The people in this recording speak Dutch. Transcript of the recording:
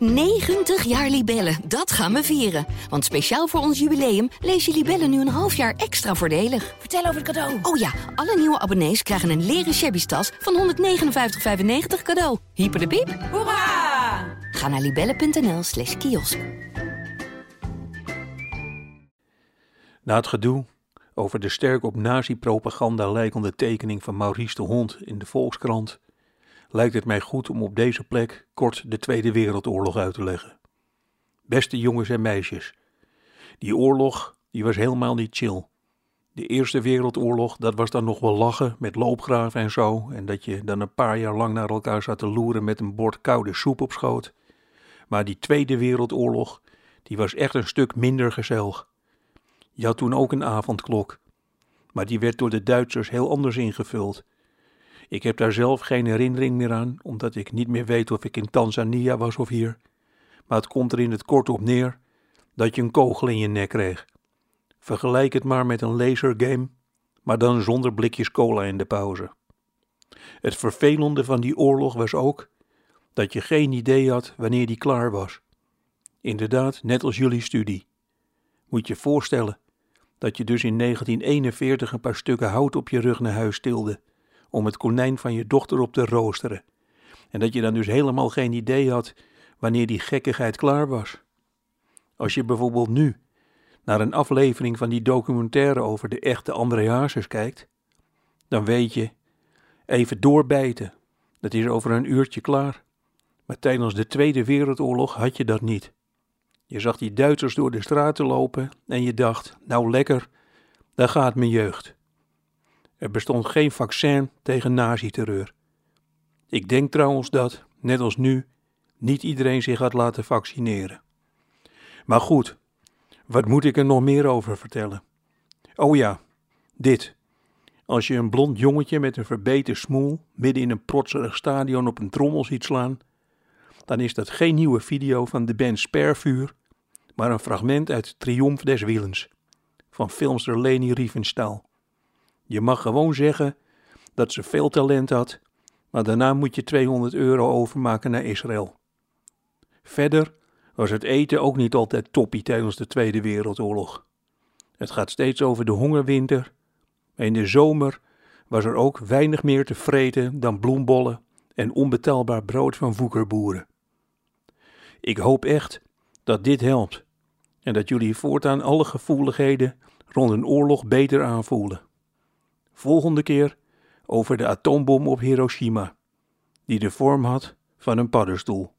90 jaar Libellen, dat gaan we vieren. Want speciaal voor ons jubileum lees je Libellen nu een half jaar extra voordelig. Vertel over het cadeau. Oh ja, alle nieuwe abonnees krijgen een leren shabby tas van 159,95 cadeau. Hyper de piep. Hoera! Ga naar libellen.nl slash kiosk. Na het gedoe over de sterk op nazi-propaganda lijkende tekening van Maurice de Hond in de Volkskrant lijkt het mij goed om op deze plek kort de Tweede Wereldoorlog uit te leggen. Beste jongens en meisjes, die oorlog die was helemaal niet chill. De Eerste Wereldoorlog, dat was dan nog wel lachen met loopgraven en zo, en dat je dan een paar jaar lang naar elkaar zat te loeren met een bord koude soep op schoot. Maar die Tweede Wereldoorlog, die was echt een stuk minder gezellig. Je had toen ook een avondklok, maar die werd door de Duitsers heel anders ingevuld. Ik heb daar zelf geen herinnering meer aan, omdat ik niet meer weet of ik in Tanzania was of hier. Maar het komt er in het kort op neer dat je een kogel in je nek kreeg. Vergelijk het maar met een lasergame, maar dan zonder blikjes cola in de pauze. Het vervelende van die oorlog was ook dat je geen idee had wanneer die klaar was. Inderdaad, net als jullie studie. Moet je voorstellen dat je dus in 1941 een paar stukken hout op je rug naar huis tilde om het konijn van je dochter op te roosteren. En dat je dan dus helemaal geen idee had wanneer die gekkigheid klaar was. Als je bijvoorbeeld nu naar een aflevering van die documentaire over de echte André Hazes kijkt, dan weet je, even doorbijten, dat is over een uurtje klaar. Maar tijdens de Tweede Wereldoorlog had je dat niet. Je zag die Duitsers door de straten lopen en je dacht, nou lekker, daar gaat mijn jeugd. Er bestond geen vaccin tegen nazi-terreur. Ik denk trouwens dat, net als nu, niet iedereen zich had laten vaccineren. Maar goed, wat moet ik er nog meer over vertellen? Oh ja, dit. Als je een blond jongetje met een verbeten smoel midden in een protserig stadion op een trommel ziet slaan, dan is dat geen nieuwe video van de band Spervuur, maar een fragment uit Triomf des Willens van filmster Leni Riefenstahl. Je mag gewoon zeggen dat ze veel talent had, maar daarna moet je 200 euro overmaken naar Israël. Verder was het eten ook niet altijd toppie tijdens de Tweede Wereldoorlog. Het gaat steeds over de hongerwinter. In de zomer was er ook weinig meer te vreten dan bloembollen en onbetaalbaar brood van voekerboeren. Ik hoop echt dat dit helpt en dat jullie voortaan alle gevoeligheden rond een oorlog beter aanvoelen. Volgende keer over de atoombom op Hiroshima, die de vorm had van een paddenstoel.